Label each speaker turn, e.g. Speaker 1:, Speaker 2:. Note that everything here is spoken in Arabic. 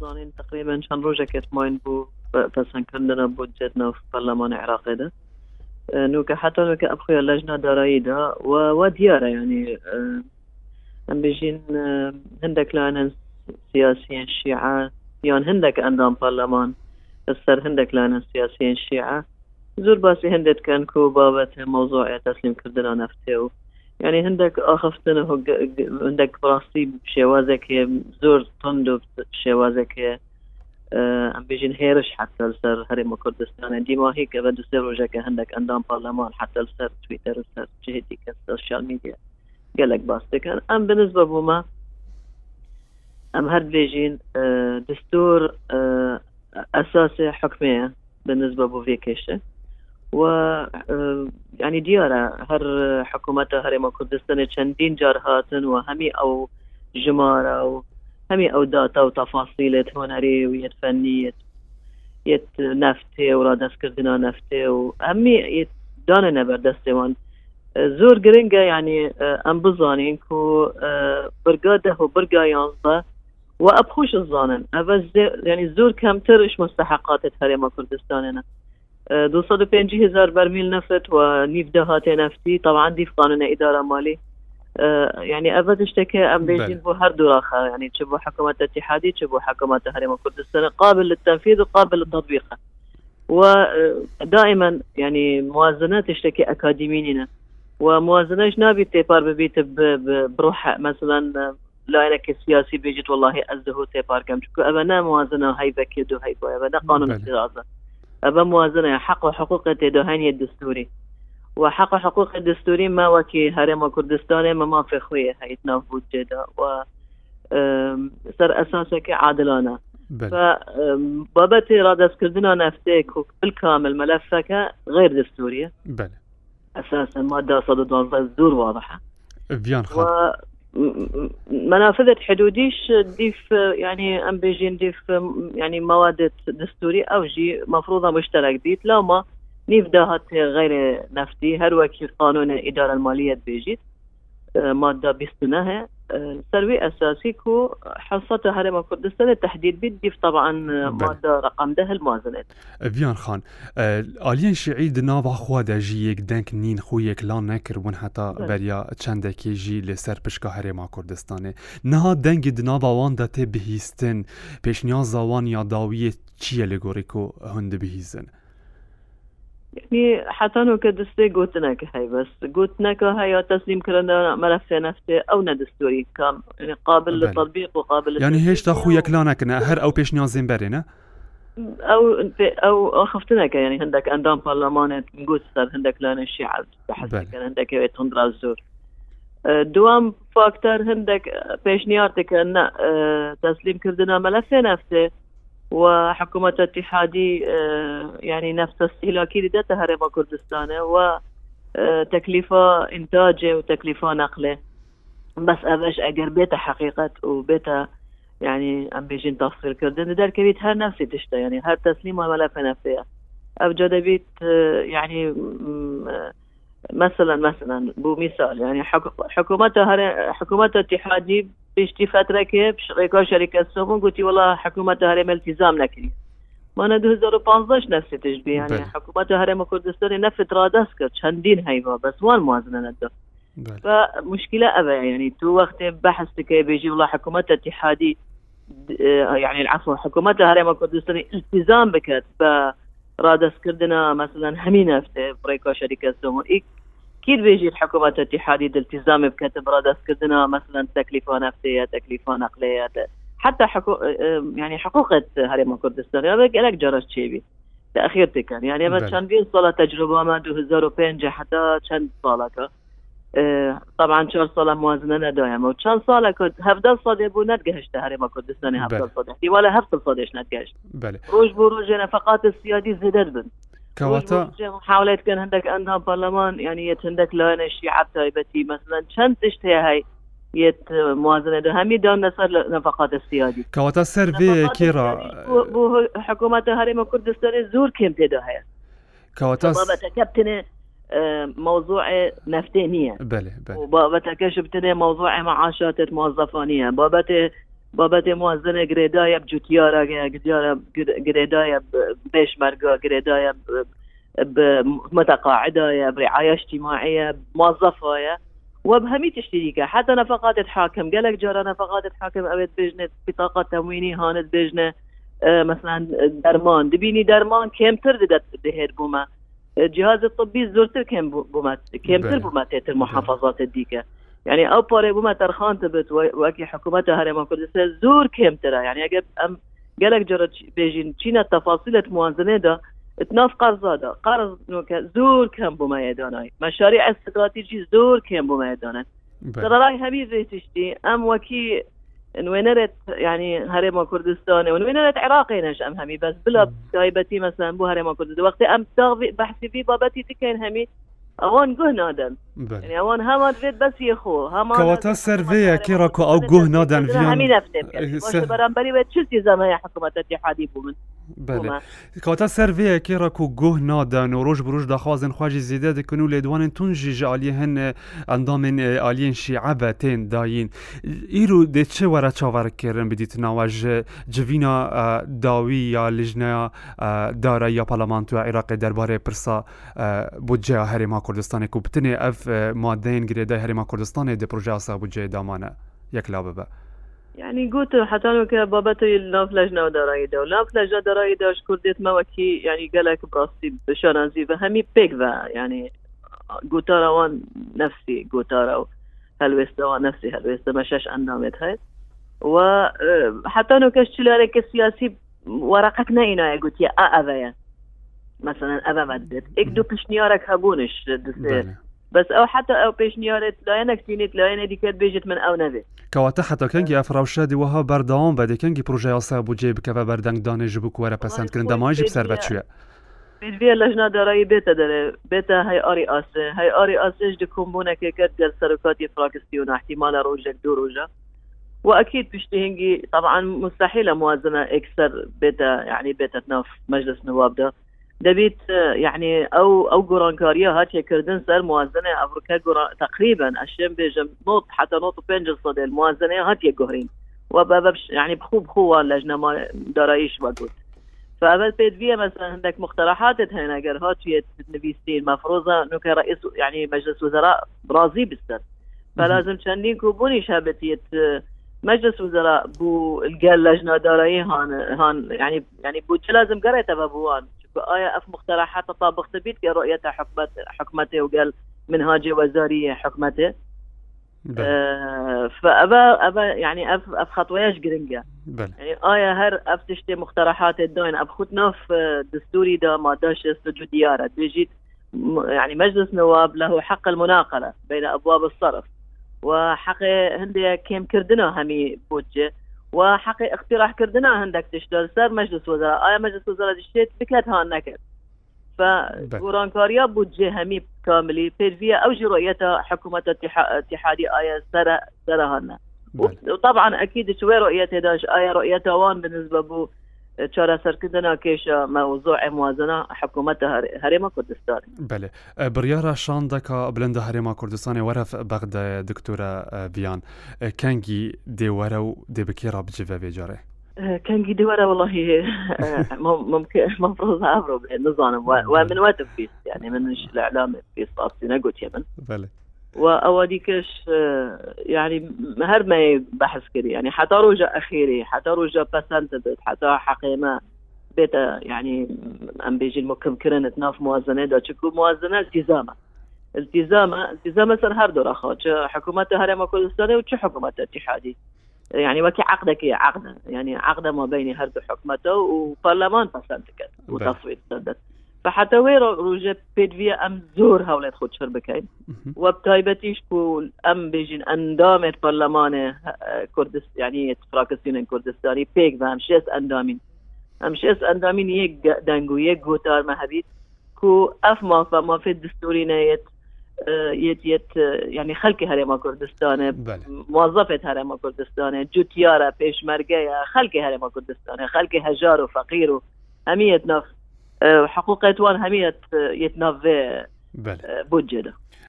Speaker 1: زانين تقريبا شان روجا كت ماين بو بس كندنا بوجتنا في برلمان العراق ده. نوكا حتى نوكا أبخي اللجنة درايدا وديارة يعني. أم بيجين هندك لانن سياسيين الشيعة يان هندك أندام برلمان السر هندك لانن سياسيين الشيعة زور باسي هندت كان كو بابت موضوع تسليم كردنا نفته یعنی هەندێک ئاخفتن هەندێک ڕاستی شێوازێک زۆر تند و شێوازێک ئەم بژین هێرش حتا سەر هەرێمە کوردستانە. دیماهی کە بە دوسێ ڕۆژەکە هەندێک ئەندام پارلەمان حتا سەر تویتەر سەر جهێتی کە سوشال میدیا گەلک باستەکەن. ئەم بنز بە بوومە ئەم هەر بێژین دستور ئەساسی حکمەیە بنز بە بۆ ێکێشە و يعني ديارة هر حكومتها هرما كردستان چندين جار هاتن و أو جمارة و همي أو داتا و تفاصيل هنري و يت يت نفتي و رادس كردنا نفتي و نبر دستوان زور گرنگه يعني ام بزانين كو برقاده و برقا يانزه و ابخوش الظانن يعني زور كمتر اش مستحقات هرما كردستاننا 250 هزار برميل نفط ونيف دهات نفتي طبعا دي في قانون إدارة مالي يعني أبد اشتكى أم بيجين بو هر دوراخة يعني تشبو حكومة اتحادي تشبو حكومة هرم كردستان قابل للتنفيذ وقابل للتطبيق ودائما يعني موازنات تشتكي أكاديميين وموازنة نابي تيبار ببيت بروح مثلا لا انك سياسي بيجت والله ازهو تيبار كم ابنا موازنه هاي بكيدو هاي ابنا قانون الدراسه أبا موازنة حق وحقوق تدهاني الدستوري. وحق حقوق الدستوري ما وكي هرم كردستان ما ما في خوية هاي تنافود جدا. و عادلانة. فبابتي رادس كردنا نفتيك بالكامل ملفك غير دستورية
Speaker 2: بله.
Speaker 1: أساسا مادة صدد الزور واضحة.
Speaker 2: فيان خان.
Speaker 1: منافذة حدوديش ديف يعني أم بيجي نديف يعني مواد دستوري أو جي مفروضة مشترك بيت لا ما نيف غير نفتي هر وكي قانون الإدارة المالية بيجيت مادة بيستناها. ثروي اساسي كو حصه هرم كردستان التحديد بالديف طبعا ماده رقم ده الموازنات
Speaker 2: بيان خان الين شيعي دنا واخوا دجيك دنك نين خويك لا نكر ون حتى بريا چندكي جي لسر پشكا هرم كردستاني نها دنگ دنا وان دته بهيستن پيشنيا زوان يا داويه چيه لگوريكو هند بهيزن
Speaker 1: یعنی حتانۆ کە دەستێ گوتنەکە هەی بەست گوتنەکە هەیە تەسلیم کردنەوە مەرەفێ نەفتێ ئەو نەدەستوری کام. قابل لە تەبیق
Speaker 2: و قابل یعنی هێشتا خو یەکلانەکنە هەر ئەو پێشنیازیم
Speaker 1: بەرێنە ئەو ئەو خفتنەکە یعنی هەندێک ئەندام پارلەمانێت گوت سەر هەندێک لانە شیعب هەندێکەوێت تندرا زۆر دوام فاکتەر هەندێک پێشنیارتەکە تەسلیم کردنە مەلەفێ نەفتێ وحكومة اتحادي يعني نفس استهلاكي لدتها هرم كردستان وتكلفة إنتاجه وتكلفة نقله. بس أبش أجر بيتا حقيقة وبيتا يعني أم بيجين تفصيل كردن در كبيت هر نفسي تشتا يعني هر تسليم وملف نفسية أبجد بيت يعني مثلا مثلا بو مثال يعني حكومة حكومة اتحادي بيشتي فترة كيف ريكا شركة سومون قلتي والله حكومة هرم التزام نكري ما أنا 2015 نفسي تشبيه يعني. حكومة هرم كردستان نفت رادس كرد چندين هيبا بس وان موازنة ندو فمشكلة أبا يعني تو وقت بحث كي بيجي والله حكومة اتحادي يعني العفو حكومة هرم كردستان التزام بكت رادس كردنا مثلا همين نفته بريكا شركة سومون إيك أكيد بيجي الحكومة الاتحادية الالتزام بكتب رادس كردنا مثلا تكلفه نفسيه تكلفه نقليه حتى حقوق يعني حقوق هرم كردستان هذا لك جرس شيبي تأخير تكن. يعني كان في صلاة تجربة ما 2005 حتى كان صالة طبعا چهار سال موازنه ندایم و چند سال که هفده سال بو ندگهشته هرم کردستان هفده سال. احتمال هفت سالش ندگهشت بله. روز بو روز نفقات السيادي زدت بن
Speaker 2: كواتا
Speaker 1: محاولات كان عندك عندها برلمان يعني يت عندك لان الشيعة تايبتي مثلا شن تشتهي هاي يت موازنة ده همي دون نصر نفقات السيادي
Speaker 2: كواتا سيرفي كيرا
Speaker 1: بو حكومة هرم كردستان زور كم تدو هاي
Speaker 2: كواتا
Speaker 1: بابا كابتن موضوع نفتينية
Speaker 2: بله بله.
Speaker 1: وبابا كشبتني موضوع معاشات موظفانية بابا بابت موازنه گریدای بجوتیارا گریدای بيشمرقة گریدای بمتقاعدة برعاية اجتماعية موظفة وبهمي تشتريكا حتى نفقات تحاكم قالك جرى نفقات تحاكم أبد بجنة بطاقة تمويني هانت بجنة آه مثلا درمان. دبيني درمان كم ترددت دهير بوما الجهاز الطبي زرت كم بوما كم تر بوما تيت المحافظات الديكا يعني أو بوري بوما ترخان تبت وكي حكومتها هرم كردستان زور كم ترى. يعني اجب أم قالك جرى بيجين تشينا تفاصيل موازنة ده تناف قرضادا قرض نوكا زور كم يداناي. مشاريع استراتيجي زور كم يداناي. ترى راي همي زي تشتي أم وكي نوينرت يعني هرم كردستان ونوينرت عراقي ام همي بس بلا تايبتي مثلا بو هرم كردستان وقت أم تغفي بحثي في بابتي تكين همي أوان گوه نادن يعني اوان همان فيت بس يخو همان
Speaker 2: كواتا سيرفيا كيراكو او گوه نادن
Speaker 1: فيان همي نفتم باش برانبري بيت شلتي زمان حكومة اتحادي بومن
Speaker 2: بله. کاتا سروی که را کو گوه نادن و روش بروش دخوازن خواجی زیده دکن و لیدوان تون جیج آلی هن اندامن آلین شیعه بتین داین. ایرو ده چه وره چاور کرن بدیت؟ نواج جوینا داوی یا لجنه داره یا پارلمانتو عراق درباره پرسا بودجه هرما کردستان کو بتنه اف کردستان ده پروژه اسا بودجه دامانه یک لابه به
Speaker 1: يعني قلت حتى لو بابتي الناف لجنة ودراي دو لاف لجنة دراي دوش كرديت ما وكي يعني قالك براسي بشانازي فهمي بيك يعني قلت وان نفسي قلت هلوستا وان نفسي هلوستا مشاش اندامت هاي وحتى لو كاش عليك السياسي ورقتنا اينا قلت يا أذا مثلا أذا مدت اكدو بشنيارك هبونش بس أو حتى أو پێشنیارێت لایەنە کتینێت لایەنە دیکەت بێژێت من ئەو نەبێ
Speaker 2: کەواتە حتەکەنگی ئەفراوشەدی وەها بەردەوام بە دەکەنگی پروۆژه یاسا بجێ بکەوە بەردەنگ دانێژ بوو وەرە پەسەندکردن دەماژی بسەر بەچوێ
Speaker 1: پێویە لەژنا دارایی بێتە دەرێ بێتە هەی ئاری ئاسێ هەی ئاری ئاسێش دکۆمبوونەکە کرد گەر سەرکاتی فراکستی و احتیمالە ڕۆژێک دو ڕۆژە وأكيد بيشتهنجي طبعا مستحيل موازنة أكثر بيتا يعني بيتا ناف مجلس نواب ده. دەبیت يعني أو أو گۆڕانکاریە هاتیە کردن سەر موازنە ئەفریقا تقریبا ئەشێم بێژم نوت حتى نوت پێنج سەد موازنەیە هاتیە گۆڕین و بەبش يعني بخوب بخوة لجنة دارایش وقت فأبد بيت فيها مثلا عندك مقترحات هنا قال هاتية نبيستين مفروضة نوك رئيس يعني مجلس وزراء راضي بالسر فلازم شنين كوبوني شابتية مجلس وزراء بو قال لجنة دارایی هان هان يعني يعني بو لازم قريتها بابوان؟ أف مقترحات تطابق تبيت رؤية حكمت حكمته وقال منهاجة وزارية حكمته. آه فأبا أبا يعني أف أف خطوياش قرنجة يعني آية هر أف تشتي مقترحات الدوين أب خطنا في دستوري دا ما داش سجود ديارة. بيجيت يعني مجلس نواب له حق المناقلة بين أبواب الصرف. وحق هندي كيم كردنا همي بوجه. وحقي اقتراح كردنا عندك تشتغل. سر مجلس وزراء. آية مجلس وزراء دشتيت بكت هان نكر فورانكاريا بودجي همي كاملي. بيرفيا أو جي رؤيتها حكومة اتحادي آية سر سر هانا وطبعا أكيد شوي رؤيتها داش. آية رؤيتها وان بالنسبة بو چارە سەرکردنا کێشە مەوزۆع موازنە حکوومەتە هەرێمە کوردستان
Speaker 2: بله. بڕیارە شان دەکا بلندە هەرێما کوردستانی وەرە بەغدە دکتورە بیان کەنگی دێوەرە و دێبکێرا بجێ بێجارێ
Speaker 1: كان ورا والله ممكن مفروض ابرو نظام ومن وقت فيس يعني من الاعلام في صاصي نقول يمن
Speaker 2: بله.
Speaker 1: واوديكش يعني هر ما بحث كري. يعني حتى رجع أخيري حتى رجع بسنت حتى حقيمة بيتا يعني أم بيجي المكم كرن تناف موازنة دا تشكو موازنة التزامة. التزامة التزامة سر هر دور أخو حكومة هرم كردستان وش حكومة اتحادي. يعني وكي عقدك هي عقده يعني عقده ما بين هر حكومته وبرلمان بسنتك وتصويت سدت بە حتەوەی ڕۆژە پێویە ئەم زۆر هەوڵێت خۆ چر بکەین. وە تایبەتیش بوو ئەم بێژین ئەندامێت پەرلەمانە کوردست یعنی فراکەسیونن کوردستانی پێک بە هەمشێست ئەندامین. ئەمشێست ئەندامین یەک دەنگ و یەک گۆتارمە هەبیت کو ئەف مافە مافێت دستوری نەیەت یت یت یعنی خەکی هەرێما کوردستانە. موظفێت هەرێما کوردستانە. جوتیارە پێشمەرگەیە خەکی هەرێما کوردستانە. خەکی هەژار و فەقیر و ئەمیت نفت حقوق وان همية يتنافي بله بوجه